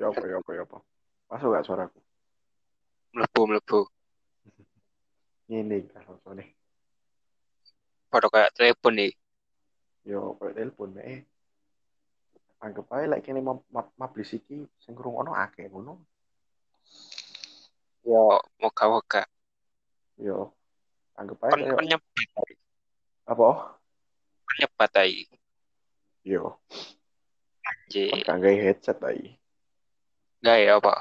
Ya apa ya apa ya apa. Masuk gak suaraku? mlebu mlebu Ini kalau soalnya. padha kayak telepon nih Yo kayak telepon eh. Anggap aja kene mab mab mablis iki sing ngrungokno akeh ngono. yo moga-moga Yo anggap aja kon nyebat apa? kon nyebat ae Yo anjir kon gak headset ae. Enggak ya apa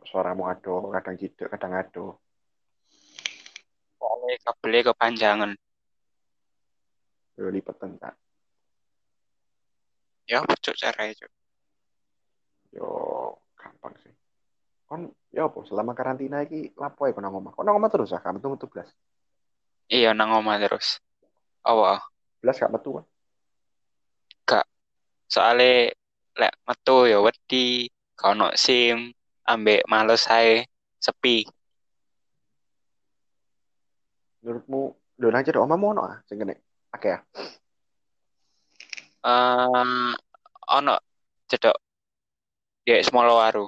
Suaramu ado, kadang tidak, kadang ado. soalnya kabelnya kepanjangan Yo lipetan tak. ya apa cuk caranya cuk Yo gampang sih. Kon ya apa selama karantina iki lapo ae kon nang omah? Kon nang omah terus ah, gak metu-metu blas. iya nang omah terus apa Blas gak metu kan? gak soalnya lek metu ya wedi gak ono sim ambek males ae sepi. Menurutmu lho nang cedok omahmu ono ah sing kene? Akeh ah. eh ono cedok dia Smolowaru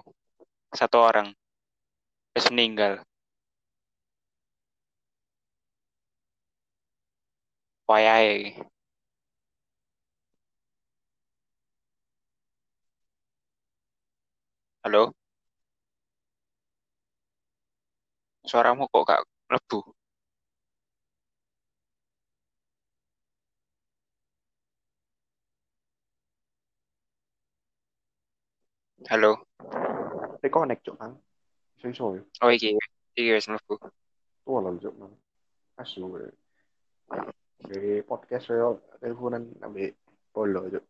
satu orang. Terus meninggal. Wayahe halo suaramu kok gak lebu halo Reconnect cuk mang. Iso-iso yo. oh iki iki wis mlebu Tuwa lho cuk mang. Asu. eh. Dari podcast yo teleponan ambek polo cuk.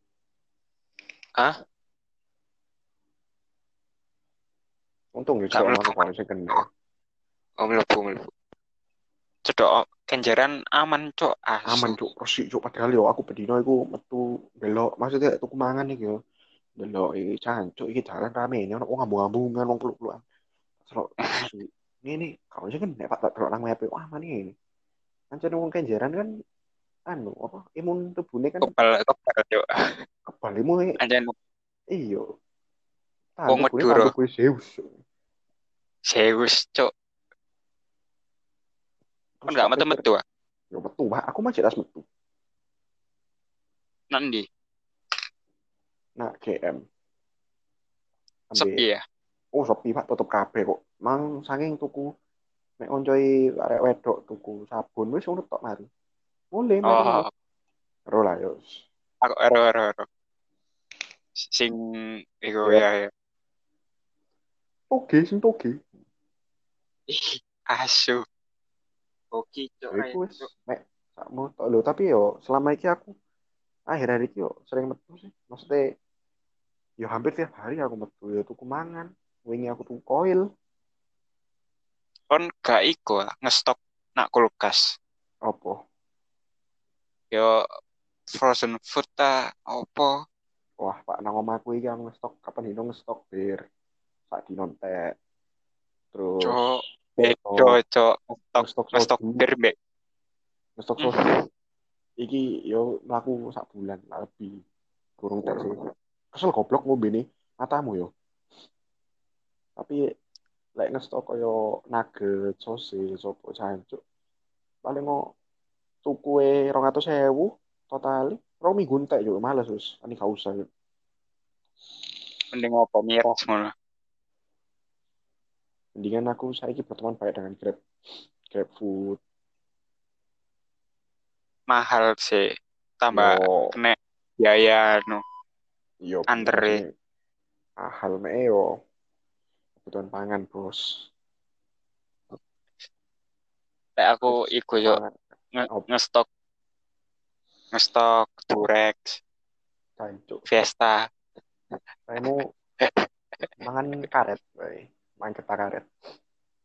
Hah? Untung yo Gak mlebu. kalau sing kene. oh mlebu mlebu cedok kenjeran aman cok asu Aman cuk, resik cuk padahal yo aku bedino iku metu delok maksudnya tuku mangan iki yo. Delok iki cancuk iki dalan rame ini ono wong ngambung-ngambungan wong peluk-pelukan. Selok. Ini kalau sing kene Pak tak delok nang mepe aman ini. Ancen wong kenjeran kan anu apa imun tubuhnya kan kebal kebal cok kebal imu anjen iyo. Wong Madura. kowe Zeus. Zeus cok Terus kan gak tak metu metu ah Yo metu, Pak. Aku mah jelas metu. nanti Nah, GM. Ambil, sepi ya oh sepi Pak, tutup kabeh kok. Mang saking tuku nek oncoi arek wedok tuku sabun wis ngono tok mari. Mulai mari. oh Ro lah yo. aku ero ero ero sing iku ya ya Oke, sing toge. Asu oke cok iku wis nek sakmu tok lho, tapi yo selama iki aku akhir-akhir iki yo sering metu sih. Maksudnya yo hampir tiap hari aku metu yo tuku mangan. Wingi aku tuku koil. kon gak iku ngestok nak kulkas Apa? yo frozen food ta opo Wah, Pak nang omahku iki aku ngestok kapan dino ngestok bir. Sak dino entek. Terus cok bedo cok bir mbek ngestok Hmm. soju. Iki yo mlaku sak bulan lebih. Kurang tek sih. Kesel goblok ngombe nih matamu yo. Tapi lek ngestok koyo nugget, sosis, opo jancuk. Paling mau tuku e 200.000 total. Rong minggu entek yo males wis. Ani gak usah mending opo miras ngono Mendingan aku saiki berteman baik dengan Grab. Grab food. mahal sih tambah Yo, kena biaya no yo Antre. Mahal me yo. Kebutuhan pangan, Bos. Lek aku iku yo nge- ngestok ngestok Durex. Fiesta Kamu mangan karet, bae. Ketak karet.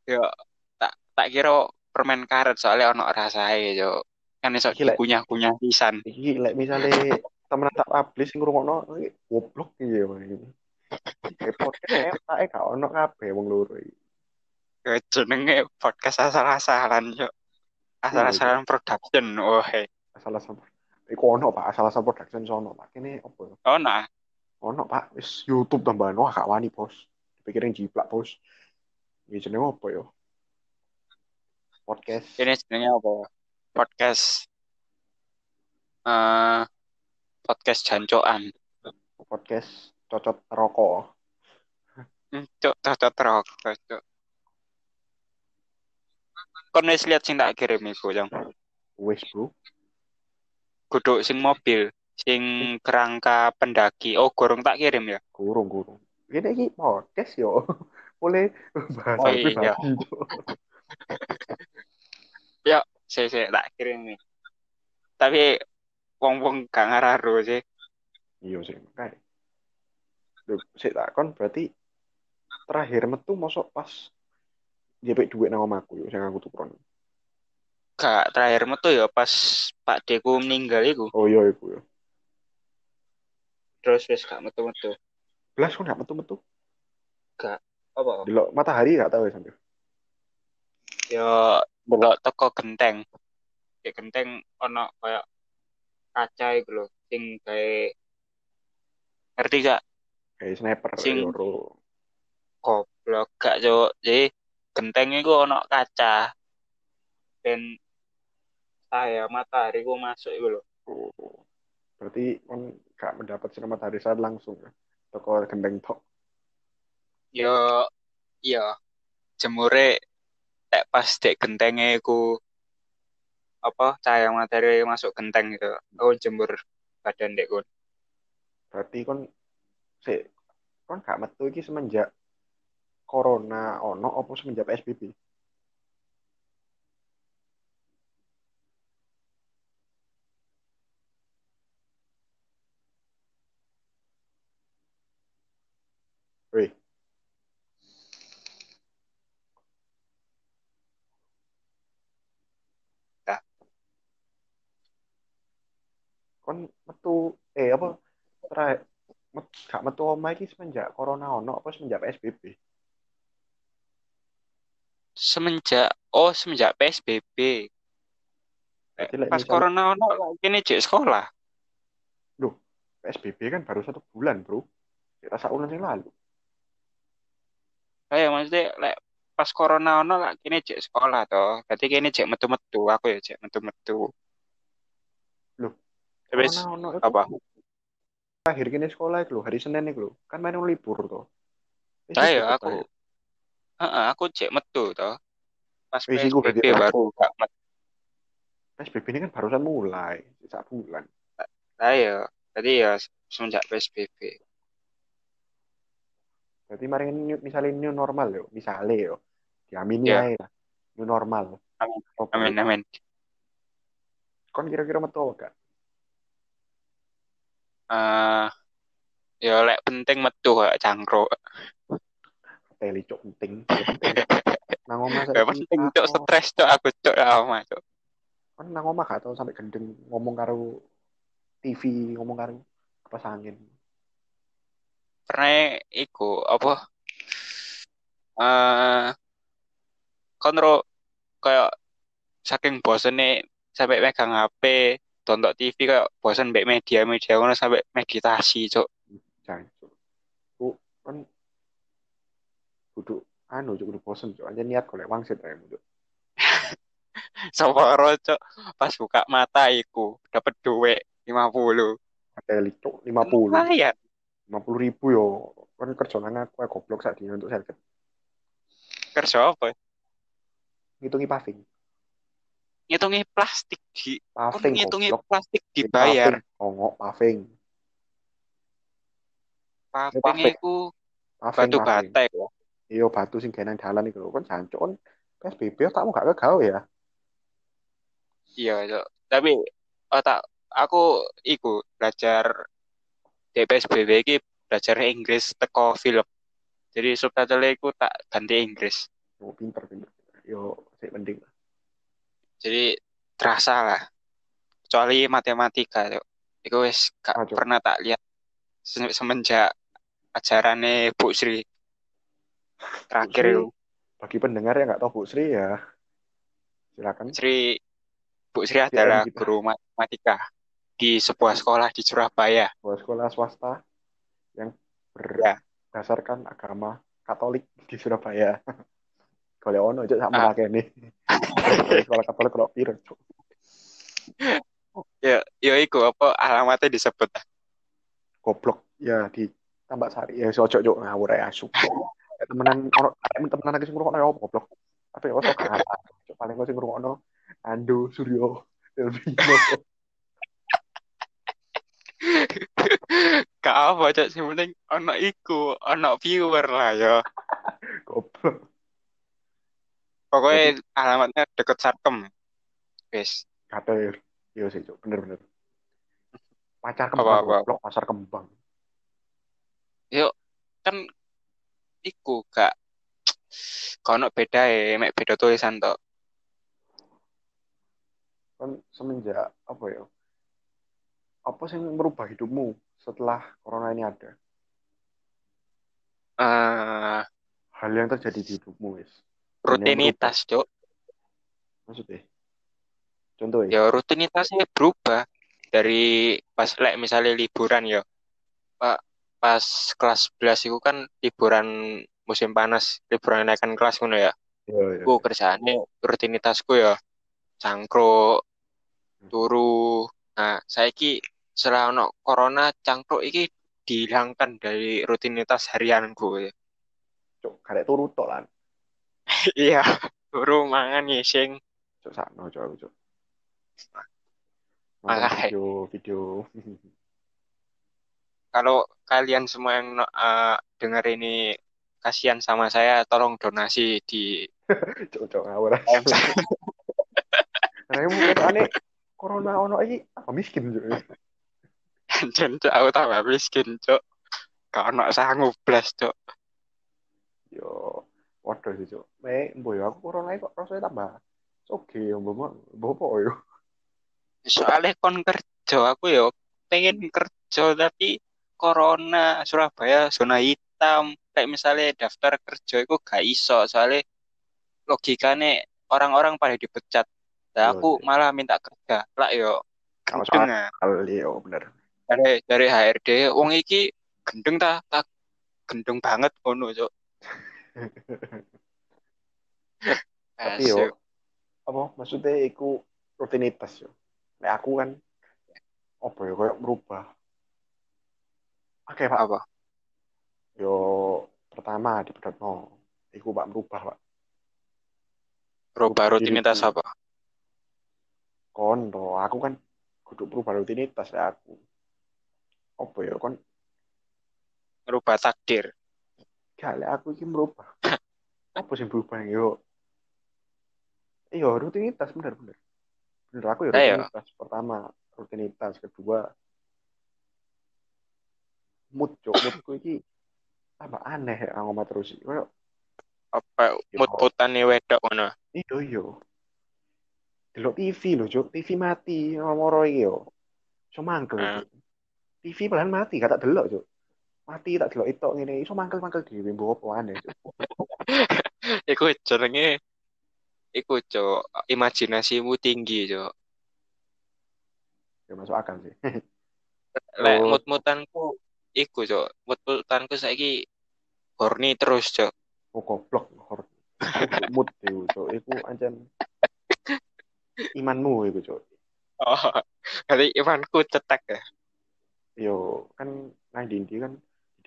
yo tak tak kira permen karet soalnya ono rasae yo kan iso Iki dikunyah-kunyah pisan Iki lek misale temen tak publish ngrungokno iki goblok iki ya. Eh podcast tak gak ono kabeh wong loro iki. Jenenge podcast asal-asalan yo asal-asalan production oh hey Asal-asal iku ono Pak, asal-asal production sono Pak. Kene opo? oh nah Ono Pak, wis YouTube tambahan wah gak wani, Bos. Pikirin jiplak, Bos. Iki jenenge apa yo? Podcast. Ini sebenarnya apa? Podcast eh podcast jancoan. Podcast cocot rokok. Hmm, Cuk, cocok rokok, cuk. Kon wis lihat sing tak kirim iku, Jong. Wis, Bro. Kudu sing mobil, sing kerangka pendaki. Oh, gorong tak kirim ya. Kurung, kurung. Ini iki podcast yo. Boleh bahasa Oh, iya. Ya, saya saya tak kirim nih. Tapi wong-wong gak ngararu sih. Iya sih, makanya. Loh, sik tak kon berarti terakhir metu mosok pas jepek duit nang omahku yo sing aku tukuran. Gak terakhir metu ya pas Pak Deku meninggal iku. Oh iya iku yo. Terus wis gak metu-metu. Belas kok gak metu-metu. Apa? Delok matahari gak tahu ya sampe. Ya delok teko genteng. Di genteng ono kayak kaca iku lho sing gawe ngerti gak Kayak sniper Sing- loro. goblok gak cuk. Jadi genteng iku ono kaca. Dan saya matahari ku masuk iku lho. Oh. Berarti kon gak mendapat sinar matahari saat langsung ya. Toko gendeng tok. Yo iya jemure tek pas dek gentenge iku apa cahaya matahari masuk genteng gitu. Oh jemur badan dek kon. Berarti kon sik kon gak metu iki semenjak corona ono apa semenjak PSBB? Weh, Ya. kon metu eh apa terakhir met, gak metu omah iki semenjak corona ono apa semenjak PSBB? Semenjak oh semenjak PSBB. Berarti Pas corona ono kene jek sekolah. PSBB kan baru satu bulan, bro. Kita sak bulan yang lalu. Kayak maksudnya lek pas corona ono lah kene jek sekolah toh. Berarti kene jek metu-metu, aku ya jek metu-metu. Loh, Terus itu apa? Akhir kini sekolah itu hari Senin itu loh. Kan main libur tuh. Ayo libur, aku. Heeh, aku cek metu toh. Pas PSBB baru gak metu. PSBB ini kan barusan mulai, sak bulan. Ayo, jadi ya semenjak PSBB. Berarti mari ini misalnya new normal yo, misalnya yo. Diamini Iya. ae lah. New normal. Amin. Amin amin. Kon kira-kira metu apa gak? Eh ya lek penting metu kayak cangkruk. Teli cok penting. Nang omah penting cok stres cok aku cok lama cok. Kon nang omah gak tau sampai gendeng ngomong karo TV, ngomong karo kipas angin. Pernah iku apa? Eh kontrol kayak saking bosennya sampai megang HP, tonton TV kayak bosen mbek media-media ngono sampai meditasi cok. Jangan. Cuk. Ku kan kudu anu cuk kudu bosen cuk. Anjir niat golek wangsit ae cuk. Soporo cok pas buka mata iku dapat duit 50. Teli cuk 50. Lumayan. 50 ribu yo. Kan kerja nang aku ae goblok sak dino untuk seket. Kerja apa? Ngitungi paving. Ngitungi plastik di Paving ngitungi goblok. plastik dibayar. Ongok paving. Paving iku Paving. batu ya. Iya batu sing gawe nang dalan iku. Kon jancuk kon PSBB takmu gak kegawe ya. Iya. Tapi oh, tak aku iku belajar di PSBB iki belajar Inggris teko film. Jadi subtitle iku tak ganti Inggris. Oh, pinter pinter. Yo sik mending. Jadi terasa lah. Kecuali matematika. Iku wis gak Cok. pernah tak lihat se- semenjak ajarannya Bu Sri terakhir Bu Sri. itu. Bagi pendengar yang nggak tahu Bu Sri ya, silakan. Sri Bu Sri adalah kita. guru matematika di sebuah sekolah di Surabaya. Buat sekolah swasta berdasarkan agama Katolik di Surabaya. Kalau ono Ah. sama lagi nih. Sekolah Katolik kok piro. Ya, ya iku apa alamatnya disebut. Goblok ya di tambak sari ya so cok cok ngawur ya asu. Temenan kayak temenan lagi sing ngrungokno ya apa goblok. Tapi ya ada. Cok paling kok sing ngrungokno Ando Suryo. Gak apa, Cok. Yang penting ono iku, ono viewer lah ya. Goblok. Pokoknya alamatnya deket Sarkem. Wis. Kater. Iya sih bener-bener. Pacar Apa, kembang apa, goblok pasar kembang. Yuk, kan iku gak kono beda ya, mek beda tulisan tok. Kan semenjak apa ya? Apa sih yang merubah hidupmu setelah corona ini ada? Eh, Hal yang terjadi di hidupmu, wis. Rutinitas, Cok. Maksudnya? Contoh ya? Ya rutinitasnya berubah dari pas lek misalnya liburan ya. Pak pas kelas 11 itu kan liburan musim panas, liburan naikkan kelas ngono ya. Iya, iya. Gue kerjaannya rutinitasku ya cangkruk, turu. Nah, saiki setelah ono corona cangkruk iki dihilangkan dari rutinitas harianku. ya. Cok, karek turu tok lan. Iya, turu mangan ngising. Cok sakno cok aku cok. Video video. Kalau kalian semua yang no- eh, dengar ini kasihan sama saya, tolong donasi di cok cok ngawur. Nah, mungkin aneh corona ono iki apa miskin cok. Jen Cok, aku tambah miskin, Cok. Gak ono sanggup blas, Cok. Yo, waduh sih cok. Me, boy aku corona kok rasanya tambah. Oke, mbok mbok apa yo? Soalnya kon kerja, aku ya pengen kerja, tapi corona, Surabaya, zona hitam. Kayak misalnya daftar kerja itu gak iso, soalnya logikanya orang-orang pada dipecat. Nah, aku iya. malah minta kerja. Lah yo, Kalau gendeng ah. kali yo bener. Dari, dari HRD, wong iki gendeng ta, ta gendeng banget ngono, Cok. Tapi yo apa maksudnya iku rutinitas yo. Nek aku kan apa ya kayak berubah. Oke, Pak. apa? Yo pertama di Pedotno. Iku Pak berubah, Pak. Rubah Rubah rutinitas apa? Kondo, aku kan kudu berubah rutinitas ya aku. Apa ya kon Rubah takdir. Lek aku iki merubah. Apa sih berubah yo? Iya, rutinitas bener bener. Bener aku ya Ayo. rutinitas. Pertama, rutinitas. Kedua, mood, cok. Moodku iki tambah aneh ya ngomong terus. Kayak Apa Yo. mut-mutane wedok ngono. Iya, iya. Delok TV lho, Cuk. TV mati ngomoro iki yo. Iso mangkel, Hmm. Cuk. TV pelan mati, gak tak delok, Cuk. Mati tak delok itu ngene, iso mangkel-mangkel dhewe mbok apa aneh, Cuk. Iku jenenge iku, Cok. Imajinasimu tinggi, Cok. Ya masuk akal sih. Lek Oh. mut-mutanku iku, Cok. Mut-mutanku saiki horny terus, Cok. Oh, goblok hor. Iku mood iku, Cuk. Iku ancen imanmu iku, Cuk. Oh, kali imanku cetek ya. Yo, kan nang dindi kan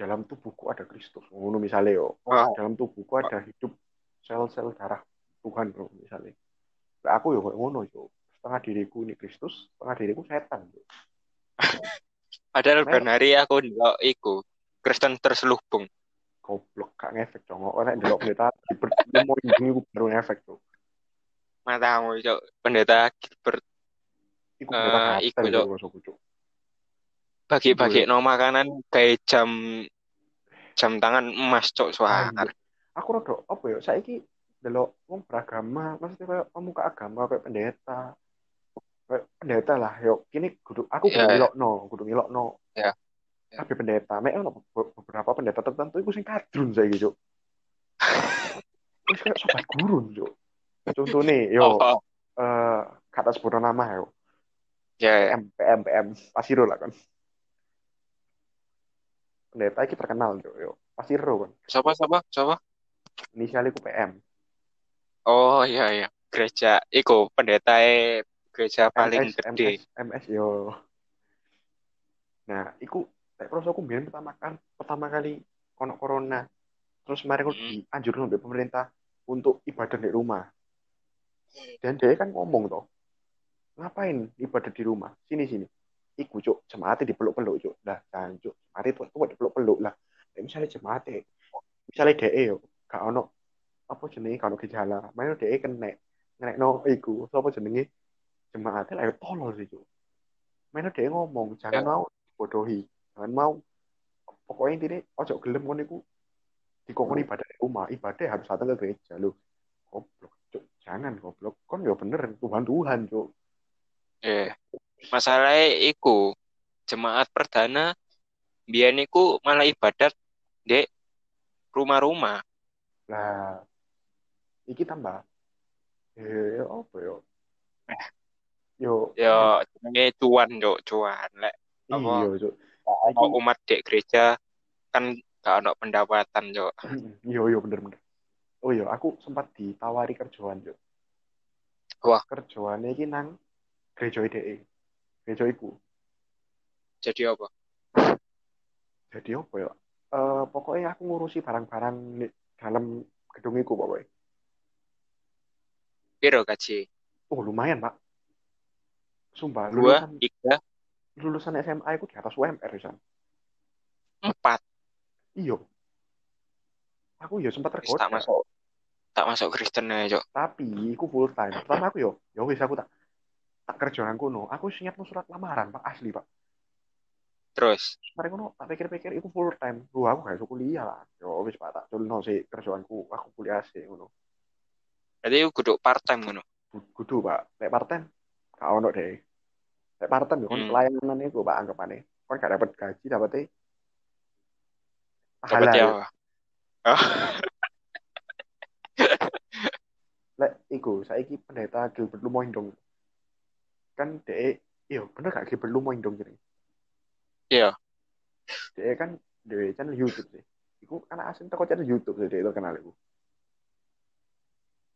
dalam tubuhku ada Kristus. Ngono misalnya yo. Di dalam tubuhku ada hidup sel-sel darah Tuhan, bro, misalnya. Lah aku yo ngono, Cuk. Setengah diriku ini Kristus, setengah diriku setan, Cuk. padahal ben hari aku ndelok iku Kristen terselubung. Goblok, gak ngefek. Kok nek ndelok pendeta Gilbert mau iku baru ngefek, Cuk. Matamu, Cok. Pendeta Gilbert Iku pendeta iku, Cok. Bagi-bagi no makanan kayak jam jam tangan emas, Cok. Suar. Anjir. Aku rada apa ya? Saiki delok wong beragama, maksudnya kayak pemuka agama kayak pendeta. Kayak pendeta lah, yo kini kudu aku kudu Iya, iya. ngilokno, kudu ngilokno. Iya. Iya. Tapi pendeta, mek ono be- beberapa pendeta tertentu iku sing kadrun saiki, Cuk. Wis kayak sobat gurun, Cuk. Contohnya, yo, Oh, oh. eh kata sebut nama yo, Ya, ya. PM, PM, PM, Pasiro lah kan. Pendeta iki terkenal yo yo pasti ro kan Siapa siapa siapa? inisial iku PM Oh iya iya. Gereja iku pendeta gereja paling MS gede. MS MS yo nah iku nek prosoku biyen pertama kan pertama kali ono corona terus kemarin aku Hmm. dianjurkan oleh pemerintah untuk ibadah di rumah dan dia kan ngomong toh ngapain ibadah di rumah sini sini iku cuk. Jemaatnya dipeluk-peluk cuk. Dah jangan cuk. Jemaatnya tuh tuh dipeluk-peluk. Lah Nek misalnya jemaatnya misalnya dia yo gak ono apa jenenge ono gejala. Main dia kena kena no iku apa jenenge? Jemaatnya lah tolol sih cuk. Main dia ngomong jangan Ya. mau bodohi jangan mau. Pokoknya intinya ojo gelem ngono iku. Dikongkon ibadah di rumah ibadah harus datang ke gereja. Lu goblok cuk. Jangan goblok. Kon yo bener Tuhan Tuhan cuk. Eh, masalahnya iku jemaat perdana biyen iku malah ibadat di rumah-rumah. lah iki tambah. Eh apa yo? Yo Ya jenenge cuan yo cuan. Lek apa? iya umat di gereja kan gak ono pendapatan yo. iya iya bener bener. Oh iya aku sempat ditawari kerjaan cuk. Wah. kerjaannya iki nang gereja IDE gereja iku Jadi apa? jadi apa ya Eh pokoknya aku ngurusi barang-barang di dalam gedung iku pokoknya Piro gaji? oh lumayan pak sumpah Dua, lulusan tiga, lulusan SMA itu di atas UMR San. empat. iya aku ya sempat Wis tak tergoda masuk tak masuk Kristen aja, Cok. tapi aku full time pertama aku yo ya wis aku tak tak kerjaan kuno aku siap surat lamaran pak asli pak. Terus, Mari ngono tak pikir-pikir itu full time. Lu aku gak iso kuliah lah yo wis pak tak culno sih kerjaanku aku kuliah sih ngono. Berarti aku kudu part time ngono. kudu pak. Lek part time gak ono deh. Lek part time Hmm. pelayanan itu pak anggapane. Kon gak dapat gaji dapat Dapat ya. Oh, lek iku saiki pendeta Gilbert Lumoing dong kan de iya bener gak Gilbert Lumoing dong jadi Iya. de kan de channel YouTube sih. Iku anak asing teko channel YouTube sih de terkenal iku.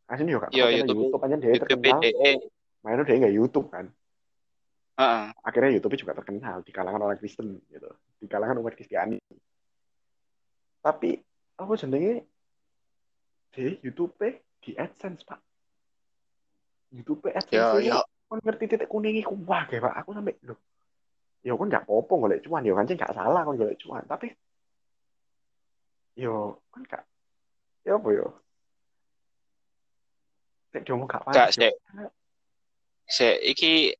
Asing yo Iya, channel YouTube- YouTube aja de YouTube terkenal. mainnya dia nggak YouTube kan? Heeh. akhirnya YouTube juga terkenal di kalangan orang Kristen gitu. Di kalangan umat Kristiani. Tapi apa jenenge? Di YouTube di AdSense pak. YouTube AdSense Ya, itu ya. Kan ngerti titik kuning iku wah kayak pak aku sampai loh ya kan nggak apa golek cuan ya kan nggak salah kan golek cuan tapi yo kan gak ya apa yo Nek diomong gak Gak. Sek. Se iki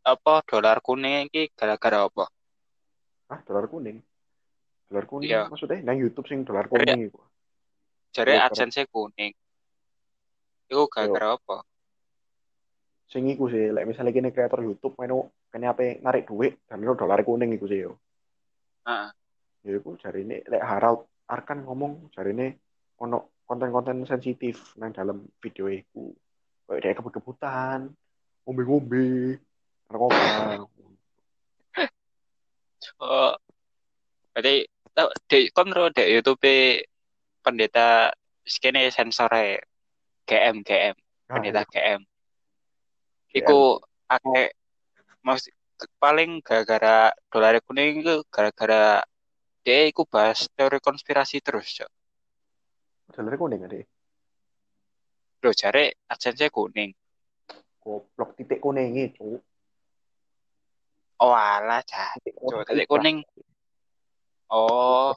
apa dolar kuning iki gara-gara apa? ah dolar kuning dolar kuning Iya. maksudnya nang YouTube sing dolar kuning iku Jare Iya, AdSense kuning. Iku gara-gara apa? Sing iku sih lek misalnya kene kreator YouTube main kene apa narik duit dan itu dolar kuning iku sih yo Heeh. ya iku jari ini lek Harald Arkan ngomong jari ini ono konten-konten sensitif nang dalam video iku kayak dia kebut-kebutan ngombe-ngombe narkoba Oh. Berarti di kon ro di YouTube pendeta skene sensore GM GM Nah, pendeta GM. Iku akeh mas paling gara-gara dolar kuning itu gara-gara dia iku bahas teori konspirasi terus, Cok. dolar kuning ada Loh, jare AdSense kuning. goblok titik kuning itu Oh, alah, cah. Cok, titik kuning. Oh,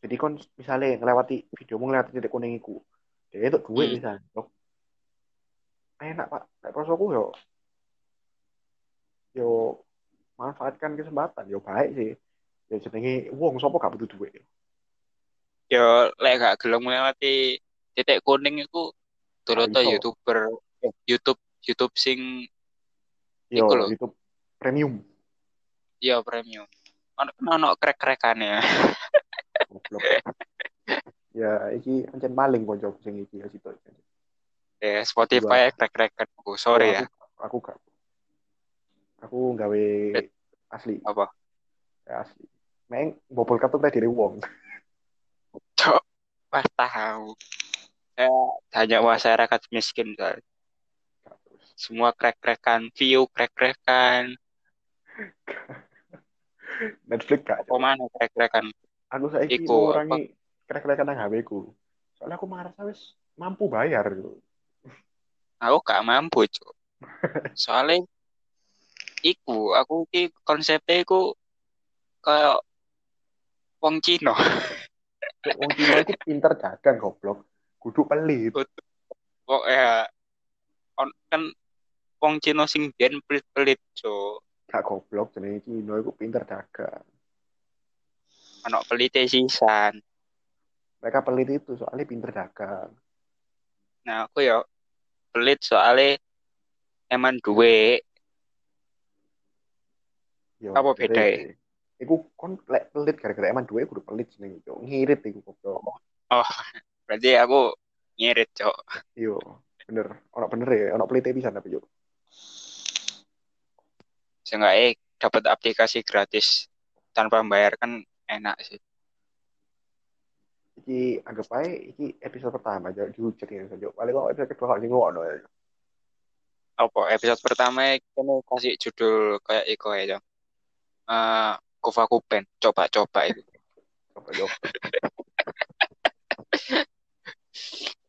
jadi kon misalnya ngelewati video mau ngelewati titik kuning iku dia itu duit Hmm. bisa Loh, enak pak lek prosoku yo yo manfaatkan kesempatan yo baik sih ya jenenge wong sapa gak butuh duit yo lek gak gelem ngelewati titik kuning iku tuloto iso. YouTuber YouTube YouTube sing yo Iku lho. YouTube premium ya premium. Ono ono krek-krekane. goblok ya iki pancen maling konco sing iki ya situ Ya, Spotify krek-krekan aku. Sorry ya. aku, aku gak aku gawe asli Apa? ya asli Meng bobol kartu kredit wong. Cok, pas tahu. Saya banyak masyarakat miskin soalnya. Semua krek-krekan, view krek-krekan. Netflix gak? Apa mana krek-krekan? Aku saiki Iku, ngurangi krek-krekan nang HP ku. Soalnya aku merasa wis mampu bayar gitu. Aku gak mampu, Cok. Soalnya iku, aku ki konsepnya iku kayak wong Cina. Wong Cina iki pinter dagang goblok. Kudu pelit. Kok ya on, kan wong Cina sing biyen pelit-pelit, Cok. Gak goblok jenenge Cina iku pinter dagang. Anak pelite sisan. Mereka pelit itu soalnya pinter dagang. Nah, aku ya pelit soalnya emang duwe Yo, Apa jadi, bedanya? Iku kon lek pelit gara-gara emang duwe kudu pelit jenenge yo. Ngirit iku goblok. oh berarti aku ngirit cok Yo, bener. Ono bener ya, ono pelite pisan tapi yo. seenggaknya dapat aplikasi gratis tanpa membayar kan enak sih Iki anggap aja iki episode pertama aja dihujat ya saja. Paling kok episode kedua kok ngono ya. apa episode pertama kita kasih judul kayak iko ya Jong. Eh, Kufa Kupen coba-coba itu Coba yo.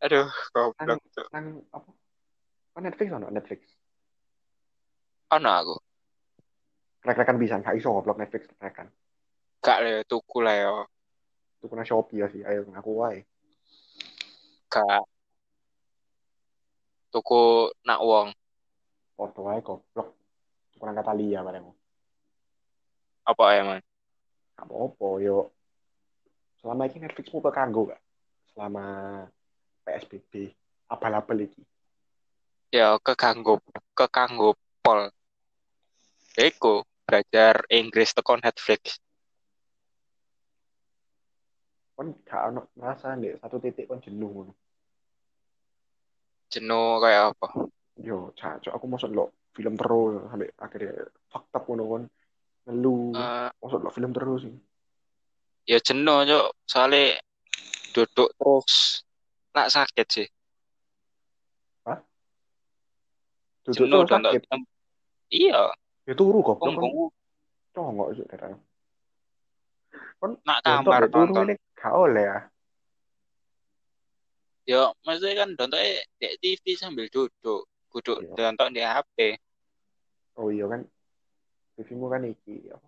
aduh goblok tuh Nang apa? Kan Netflix ono Netflix. ono aku Krek-krekan bisa gak iso goblok Netflix krek-krekan. gak le tuku lah yo Itu kena Shopee ya sih. Ayo ngaku wae. gak tuku nak wong Foto wae goblok. Kurang kata Lia bareng. apa emang Gak apa-apa yo. Selama ini Netflixmu kekanggo gak? Selama PSBB abal-abal iki. ya kekanggo kekanggo pol Eko belajar Inggris tekan Netflix Kon gak ono merasa nih satu titik kon jenuh ngono. jenuh kayak apa? Yo, cacok. Aku masuk lo film terus sampai akhirnya fakta ngono kon ngeluh. Eh, Masuk lo film terus sih. ya jenuh cok soalnya duduk terus. Nak sakit sih. Duduk jenuh terus sakit. iya. Ya turu kon punggung congok daerah. Kon nak kamar ya turu nonton ini gak oleh ya. ya maksudnya kan nontonnya di TV sambil duduk duduk Iya. nonton di HP Oh iya kan. TV-mu kan iki apa?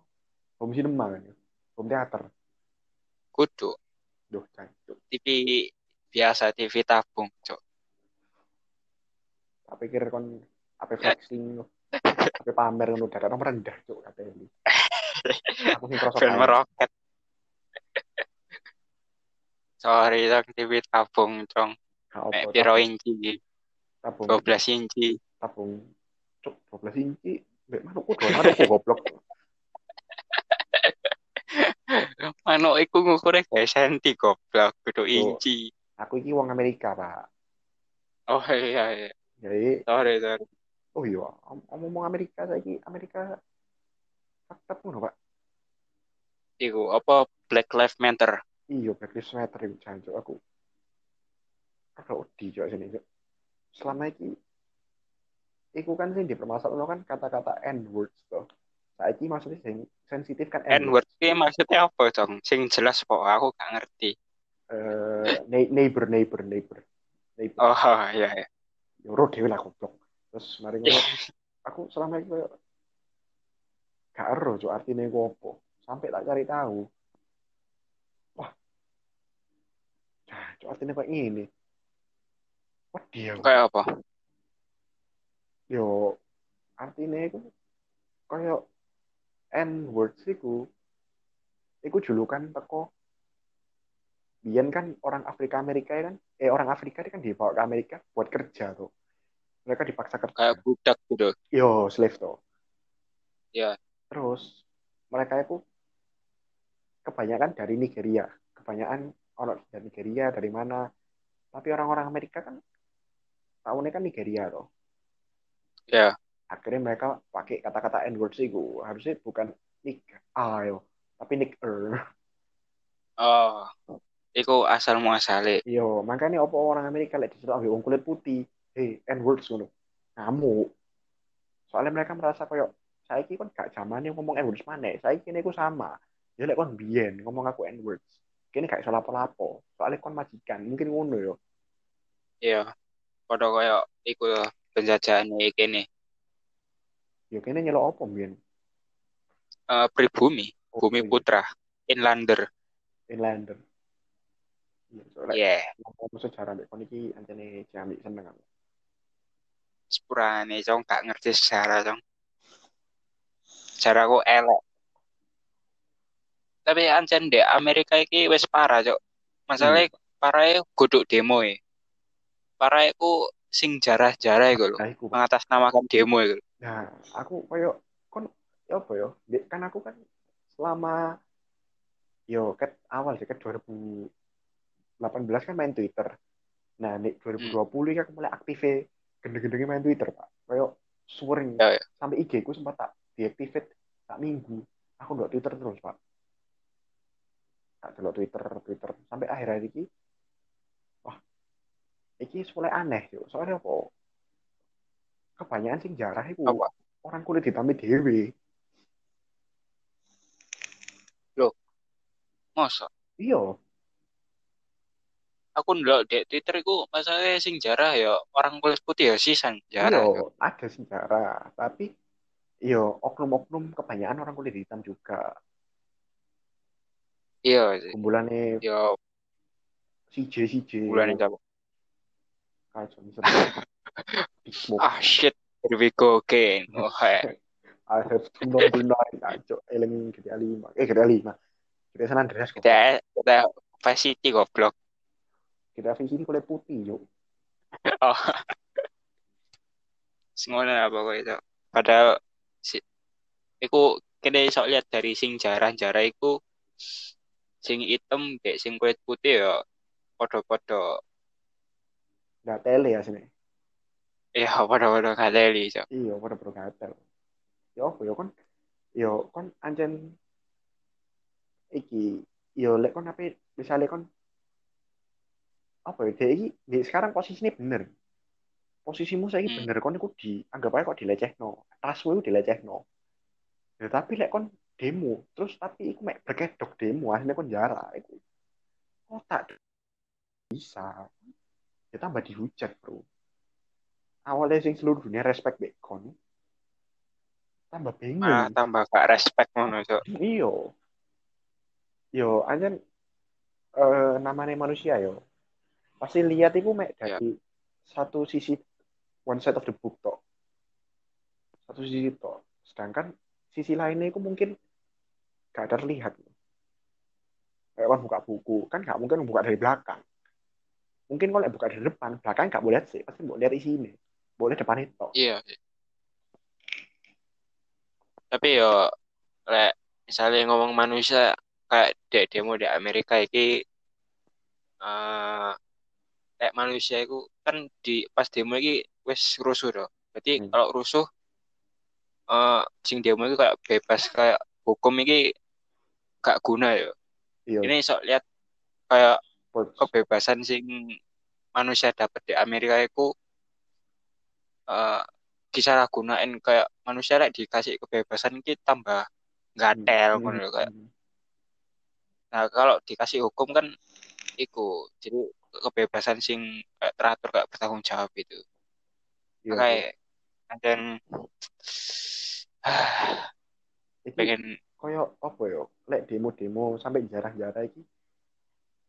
Home cinema kan ya. Home theater. kudu Duh, cacok. TV biasa TV tabung cok Tak pikir kon apa flexing, apa pamer ngono dadak nomor rendah cuk katanya. Aku sing kaya. meroket sorry dong TV tabung cong mek piro inci tabung. 12 inci. Tabung. Cuk 12 inci? Manukku dolan aku goblok. manuk iku ngukurnya kayak senti goblok. Kudu inci. Aku iki wong Amerika, Pak. oh iya iya. Jadi sorry sorry. oh iya, om- ngomong Amerika saiki Amerika fakta ngono, Pak. iku apa Black Lives Matter Iya, Black Lives Matter iku jancuk aku. Kalau di cuk sini cuk. Selama iki iku kan sing dipermasalahkan kan kata-kata N words tuh. Saiki maksudnya sing sensitif kan N N-word ki maksudnya apa dong sing jelas kok aku gak ngerti Eh, nei- neighbor neighbor neighbor neighbor. oh iya iya Ya ro dhewe lah goblok. Terus mari aku selama koyo gak ero cuk artine iku apa. Sampai tak cari tahu. Wah. Cuk artine kayak ngene. Wah, dia. kayak apa? Yo artine iku koyo N words iku. Iku julukan teko. Biyen kan orang Afrika Amerika ya kan? Eh orang Afrika kan dibawa ke Amerika buat kerja tuh. Mereka dipaksa kerja. Kayak budak gitu. Yo slave tuh. Iya. terus mereka itu kebanyakan dari Nigeria. Kebanyakan orang dari Nigeria dari mana tapi orang-orang Amerika kan tahunnya kan Nigeria tuh ya akhirnya mereka pakai kata-kata N words itu harusnya bukan nik ayo tapi Nick Er. Oh, iku asal muasale. Iya, makanya apa orang Amerika lek diceluk ambek wong kulit putih, hey, N-words ngono. Ngamuk. Soalnya mereka merasa koyo saiki kon gak zamane ngomong N-words maneh. Saiki niku sama. Ya lek kon biyen ngomong aku N-words. Kene gak iso lapo-lapo. Soalnya kon majikan, mungkin ngono yo. Iya. Padha koyo iku penjajahane kene. Yo kene nyelok apa biyen? Eh pribumi, bumi Oke. putra, inlander. Inlander. Iya, Yeah. ngomong sejarah mbek kon iki anjene jamik seneng aku. Sepurane cong gak ngerti sejarah cong. Sejarah kok elek. Tapi ancen di Amerika iki wis parah cok. Masalahnya parahnya godok demo e. Parahnya ku sing jarah-jarah iku lho. Iku. Mengatasnamakan demo iku. lho. Nah, aku koyo kon ya apa yo? Dek, Kan aku kan selama yo ket awal sih ket 2018 kan main Twitter. Nah, nek 2020 kan aku mulai aktif gendeng-gendengnya main Twitter, Pak. Koyo sering Ya, ya. sampai IG ku sempat tak deactivate tak minggu. Aku ndak Twitter terus, Pak. Tak delok Twitter, Twitter sampai akhir hari ini. Wah, iki wis mulai aneh yo. Soalnya apa? Kebanyakan sing jarah iku Apa? orang kulit hitam dewe. Mosok. Iya, Aku ndelok di Twitter iku masalahnya sing jarah ya orang kulit putih ya sisan jarah. iya, ada sejarah, tapi iya oknum-oknum kebanyakan orang kulit hitam juga. Iya sih. Ya CJ, bulan ini Kyle Johnson, Big Smoke, Ah shit, here we go again. Oh, hai. I have to know tonight, ajo, eling GTA 5, eh GTA 5, GTA San Andreas kok, kita kita Vice City goblok. GTA Vice ini kulit putih, yuk. Oh. Semuanya apa kok itu. Padahal si iku kita iso lihat dari sing jarah-jarah iku sing hitam kayak sing kulit putih ya podo-podo Nggak tele ya sini, ya podo-podo kaleli cok. iya, pada bro gatel. Ya apa ya kon, ya kon anjen iki, yo lek kon apa, misalnya kon apa ya dia iki di sekarang posisinya bener posisimu saya Hmm. bener kon iku di anggap aja kok dilecehno tasmu iku dilecehno ya tapi lek kon demo. Terus tapi iku mek berkedok demo akhirnya kon jarak iku otak bisa. Ya tambah dihujat bro. Awalnya sing seluruh dunia respect back kon. Tambah bingung. Tambah gak respect ngono cok. iyo. Yo anjen eh, namanya manusia yo. Pasti lihat itu mek Ya. dari satu sisi one side of the book toh satu sisi toh sedangkan sisi lainnya itu mungkin gak terlihat kayak kan buka buku kan gak mungkin buka dari belakang mungkin kalau buka dari depan belakang gak boleh lihat sih pasti boleh lihat isinya boleh depan itu Iya. Tapi yo lek misalnya ngomong manusia kayak dek demo di Amerika iki eh lek manusia itu kan di pas demo iki wis rusuh toh. Berarti Hmm. kalau rusuh eh sing demo itu kayak bebas kayak hukum iki gak guna ya. iya Ini sok lihat kayak kebebasan sing manusia dapat di Amerika itu eh disalahgunain kayak manusia lek dikasih kebebasan ki tambah gatel Hmm, ngono kayak. hmm. Nah, kalau dikasih hukum kan iku jadi kebebasan sing kayak teratur kayak bertanggung jawab itu. Iya, Kayak dan Iki pengen koyo apa yo? Lek demo-demo sampai jarah-jarah iki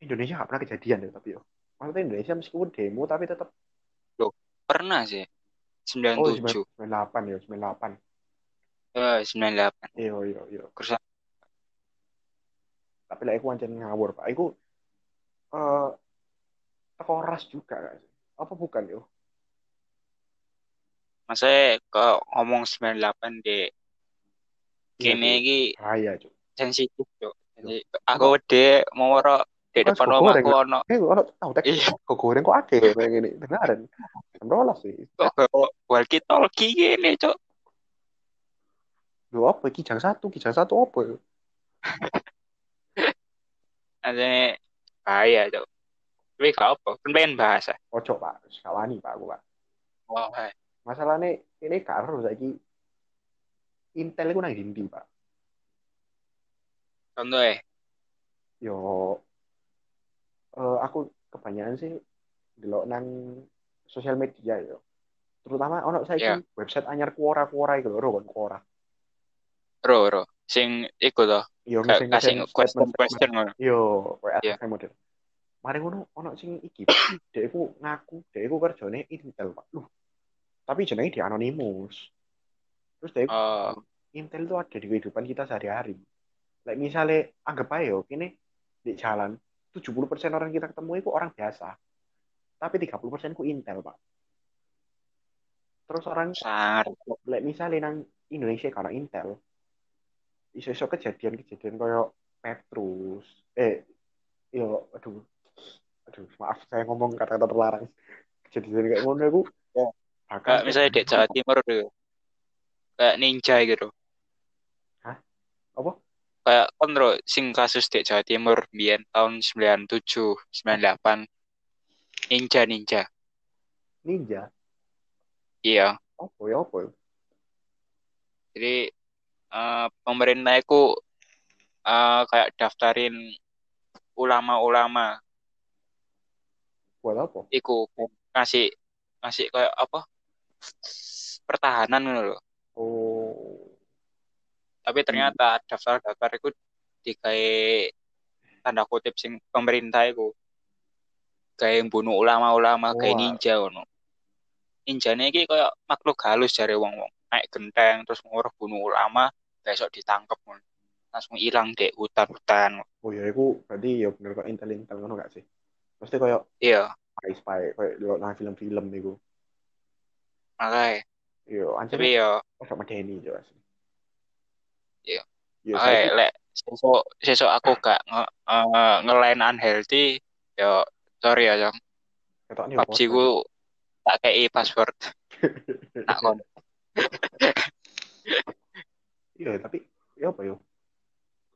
Indonesia gak pernah kejadian ya tapi yo. Maksudnya Indonesia meskipun demo tapi tetap pernah sih. Oh 97 98 ya 98 eh 98 iya iya iya Kerusak. tapi lek aku ancen ngawur pak aku eh ras juga gak sih? apa bukan yo Maksudnya ke ngomong 98 di Iya, Cuk. iki cuy sensitif Cuk. Aku de mau ora di depan omahku goreng. ono eh ono tahu tek iya kok goreng kok ya kayak gini beneran jam rolas sih kok walkie talkie gini cok Lho apa kijang satu kijang satu apa yo Anjene bahaya, Cuk. Tapi gak apa, kan pengen bahasa. Ojo pak, skalani pak aku pak. Oh, hai. Masalahnya ini karo saiki Intel itu nang ndi pak. Contohnya, Yo, eh, aku kebanyakan sih delok nang sosial media yo. Terutama ono saiki Iya. website anyar Quora Quora iku lho kon Quora. ro, ro. Sing iku to, Yo ngesen question question ngono. Yo, kayak Iya. Model. Mari ngono ono sing iki. Iku ngaku, dek iku kerjane Intel, Pak. Loh. Tapi jenenge di anonimus. Terus Oh, Intel itu ada di kehidupan kita sehari-hari. Like misalnya anggap aja yo, kini di jalan 70% orang kita ketemu itu orang biasa. Tapi 30% ku Intel, Pak. Terus orang sangar. like misalnya nang Indonesia karena Intel iso-iso kejadian-kejadian kayak Petrus eh yo aduh aduh maaf saya ngomong kata-kata terlarang kejadian kayak ngono aku Kayak misalnya di Jawa Timur tuh. Kayak ninja gitu. Hah? Apa? Kayak kan sing kasus di Jawa Timur biyen tahun 97, 98. Ninja ninja. ninja Iya. apa ya apa ya Jadi eh, pemerintah itu eh, kayak daftarin ulama-ulama buat apa iku ngasih ngasih kayak apa pertahanan loh. oh Tapi ternyata daftar-daftar itu dikai tanda kutip sing pemerintah itu kayak bunuh ulama-ulama kayak ninja ngono. Ninjane iki kayak makhluk halus dari wong-wong. Naik genteng terus ngurus bunuh ulama, besok ditangkep ngono. Langsung hilang deh hutan-hutan. oh ya aku berarti ya bener kok Intel Intel ngono gak sih pasti kayak Iya, spy spy kayak nang film-film itu makanya. yo anjir Tapi ya agak medeni yo asli Iya. yo Oke, saiki lek sesuk sesuk aku gak nge, eh, ngelain unhealthy, ya sorry ya, Jong. ketokne PUBG ku tak kei password nak kon. Iya, tapi ya apa yo?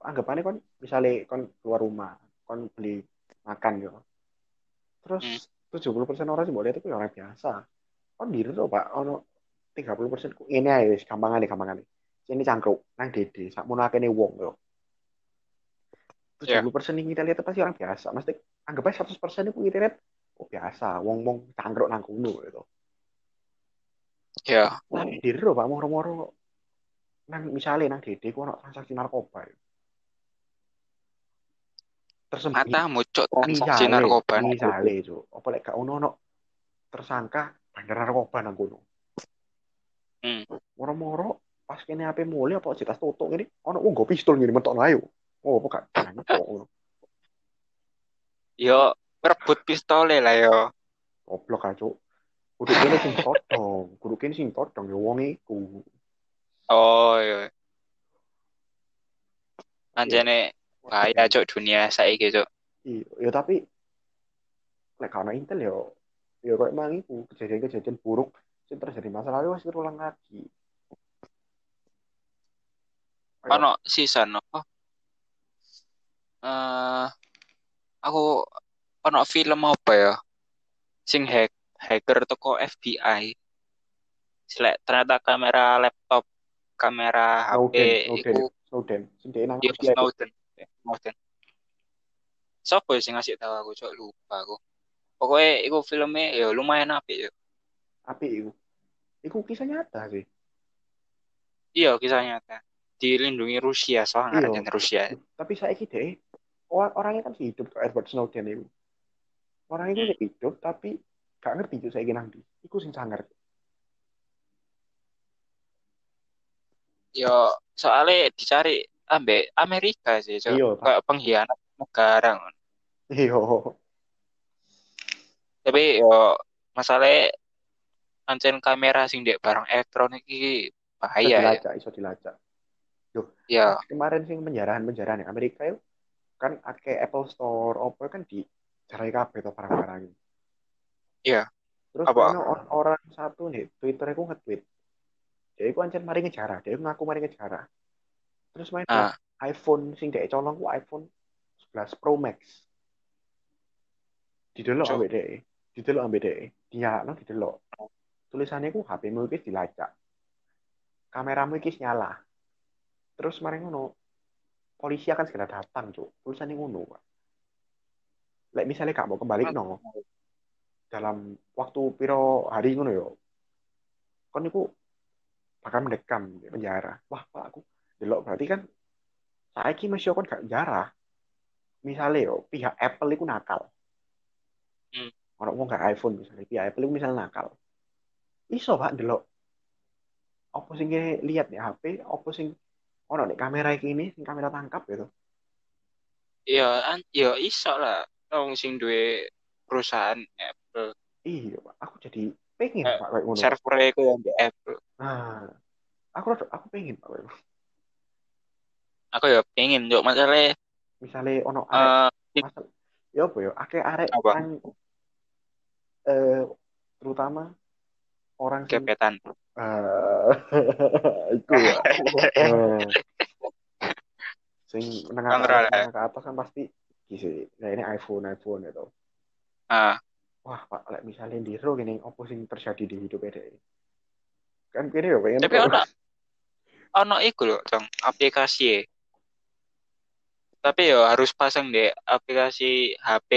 Anggapannya kon misalnya kon keluar rumah, kon beli makan yo. Terus 70% orang sih boleh itu orang biasa. Kon diri tuh Pak, ono 30% ku ini aja wis gampangane gampangane. Sini cangkruk nang dede, sakmono akene wong yo. Iya. 70% yang kita lihat itu pasti orang biasa. Mesti anggap aja 100% itu kita lihat oh biasa, wong-wong cangkruk nang kono gitu. Ya, Tapi diri lho Pak moro-moro nang misalnya nang dede ku ono transaksi narkoba. ya. Tersembunyi matamu cok transaksi misale, narkoba. misale Cuk. apa lek gak ono ono tersangka bandar narkoba nang kono. Hmm. Moro-moro pas kene HP mulai apa cetas toto ngene ono wong go pistol ngene mentokno ayo. Oh, apa gak ngono. Yo perebut pistole lah yo. Goblok aja. Cuk. Kudu kene sing todong, kudu kene sing todong ya wong iku. Oh iya. Anjane bahaya cok dunia saiki cok. Iya, ya tapi lek karena Intel ya ya kok emang itu kejadian-kejadian buruk yang terjadi masa lalu masih terulang lagi. Kayak- Ono season apa? Eh aku ono film apa ya? Sing hack hacker toko FBI. Selek ternyata kamera laptop, kamera HP Snowden, Snowden, iku Snowden, sing dia nang. Snowden. Snowden. Sopo sing ngasih tahu aku cok lupa aku. Pokoknya iku filmnya ya lumayan apik ya. Api itu. Itu kisah nyata sih. Iya kisah nyata. Dilindungi Rusia soalnya Iya. Rusia. Tapi saya kira orang orangnya kan hidup Edward Snowden itu. Orang itu Hmm. hidup tapi gak ngerti tuh saya nang di. Iku sing sangar. Yo soalnya dicari ambek Amerika sih cok. Iya. Kayak pengkhianat negara. ngono. Tapi yo masalahnya ancen kamera sing dek barang elektronik iki bahaya ya. dilacak, iso dilacak. Ya, Kemarin sing penjarahan-penjarahan yang Amerika itu kan ake Apple Store, apa kan di jarai kabeh to barang-barang. Iya. Terus Apa? ono or- orang satu nih, Twitter aku nge-tweet. Dia itu ancen mari ngejarah, dia ngaku mari ngejarah. terus main Ah. iPhone sing dek colong ku iPhone 11 Pro Max Cuk. ambek dek didelok ambek dek dia no didelok tulisannya ku HP-mu dilacak. Kameramu iki nyala. Terus mari ngono polisi akan segera datang cuk. Tulisannya ngono pak. Lek misalnya gak mau kembali no. Dalam waktu piro hari ngono yo. Kon niku bakal mendekam di penjara. Wah pak aku delok. Berarti kan saiki masih kon gak penjara. Misalnya yo pihak Apple itu nakal. Orang mau gak iPhone misalnya pihak Apple misalnya nakal iso pak delok apa sing lihat nih HP apa sing ono nih kamera iki ini sing kamera tangkap gitu Ya, an ya iso lah. Wong sing duwe perusahaan Apple, iya pak aku jadi pengen Eh, pak kayak ngono servernya itu yang di Apple. nah aku aku pengen pak kayak. Aku ya pengen yuk masalahnya misalnya ono arek eh masal ya apa ya akeh arek Apa? Eh terutama orang sing gebetan. eh itu. Ya sing menengah ke menengah ke atas kan pasti gisi nah ini iPhone iPhone itu. Ah, wah pak lek misalnya di ro gini apa sing terjadi di hidup dia kan kini ya pengen Tapi ono ono iku loh, Cong, aplikasi. E. Tapi ya harus pasang deh aplikasi HP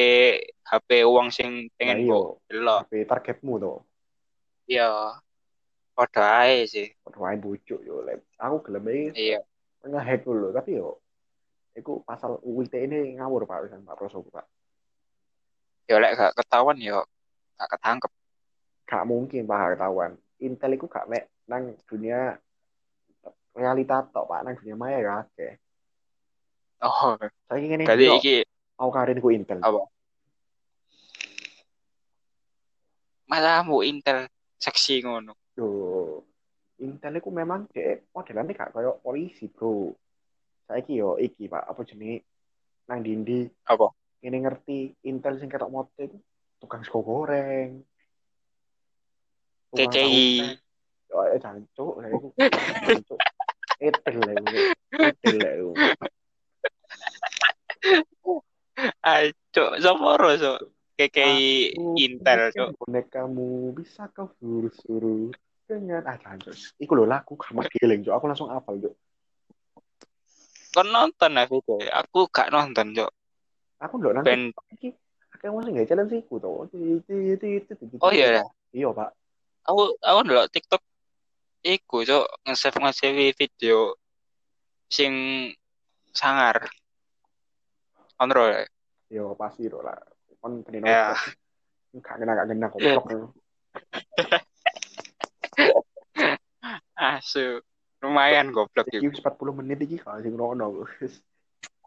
HP uang sing Nah, pengen mbok delok. HP targetmu tuh Iya. Padha ae sih. Waduh, wae bujuk yo aku gelem iki Iya. ngehack dulu tapi yo iku pasal UU ini ngawur Pak wisan Pak Proso Pak Ya lek gak ketahuan ya gak ketangkep. gak mungkin Pak ketahuan Intel iku gak mek nang dunia realita tok Pak nang dunia maya ya akeh Oh, berarti ini iki aku karin ku Intel. Apa? Malah mau Intel seksi ngono. Yo, Intel iku memang dek modelannya gak kayak polisi bro. Saiki yo iki Pak. Apa jenis nang dindi Apa? ini ngerti Intel sing ketok motor tukang sego goreng. KKI. oh, eh jancuk jancuk. Etel iku. Etel lah iku Ayo, cok, soporo, cok. KKI Aku Intel, cok. bonekamu bisa kau suruh-suruh dengan ah jancuk iku lho lagu kamar giling cuk aku langsung hafal cuk Kon nonton lah video. Aku gak nonton, cok. aku ndelok nang Ben, wong sing gak ti- ti- ti- oh iya, iya pak aku aku ndelok TikTok iku, cok, nge-save nge-save video sing sangar. Kontrol. ya? iya pasti lho lah kon kene Ya. gak kena gak kena goblok Asu. Lumayan goblok iki iki. wis 40 menit iki gak sing ngono Wis.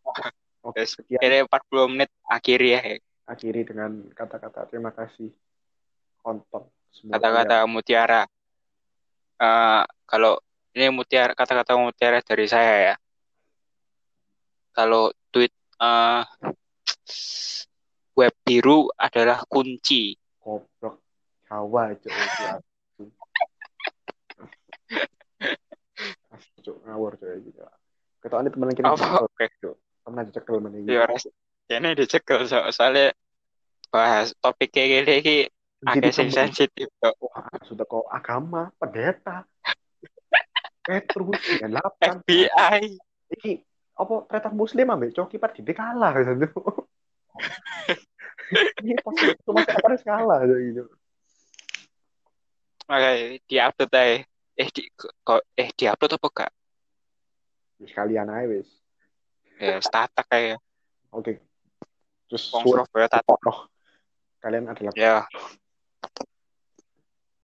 Oke, Kira 40 menit akhiri ya. akhiri dengan kata-kata terima kasih Semoga Kata-kata mutiara. Eh, kalau ini mutiara kata-kata mutiara dari saya ya. Kalau tweet eh, web biru adalah kunci. goblok Jawa aja Cuk, ngawur cuk iki. Ketokane temen kene Apa? Oke. temen aja cekel meneh iki. Ya. Ini dicekel so soalnya bahas topik kayak gini iki agak sing sensitif kok. Wah, sudah kok agama, pendeta, Petrus, dan lapan. FBI. Iki apa tretan muslim ambek coki part gede kalah gitu. Ini pas itu masih harus kalah gitu. Makanya diupload aja. Eh di kok eh diupload apa gak? Ya, Sekalian aja wis. Ya statak kayak Oke. Terus tatak. kalian adalah Ya,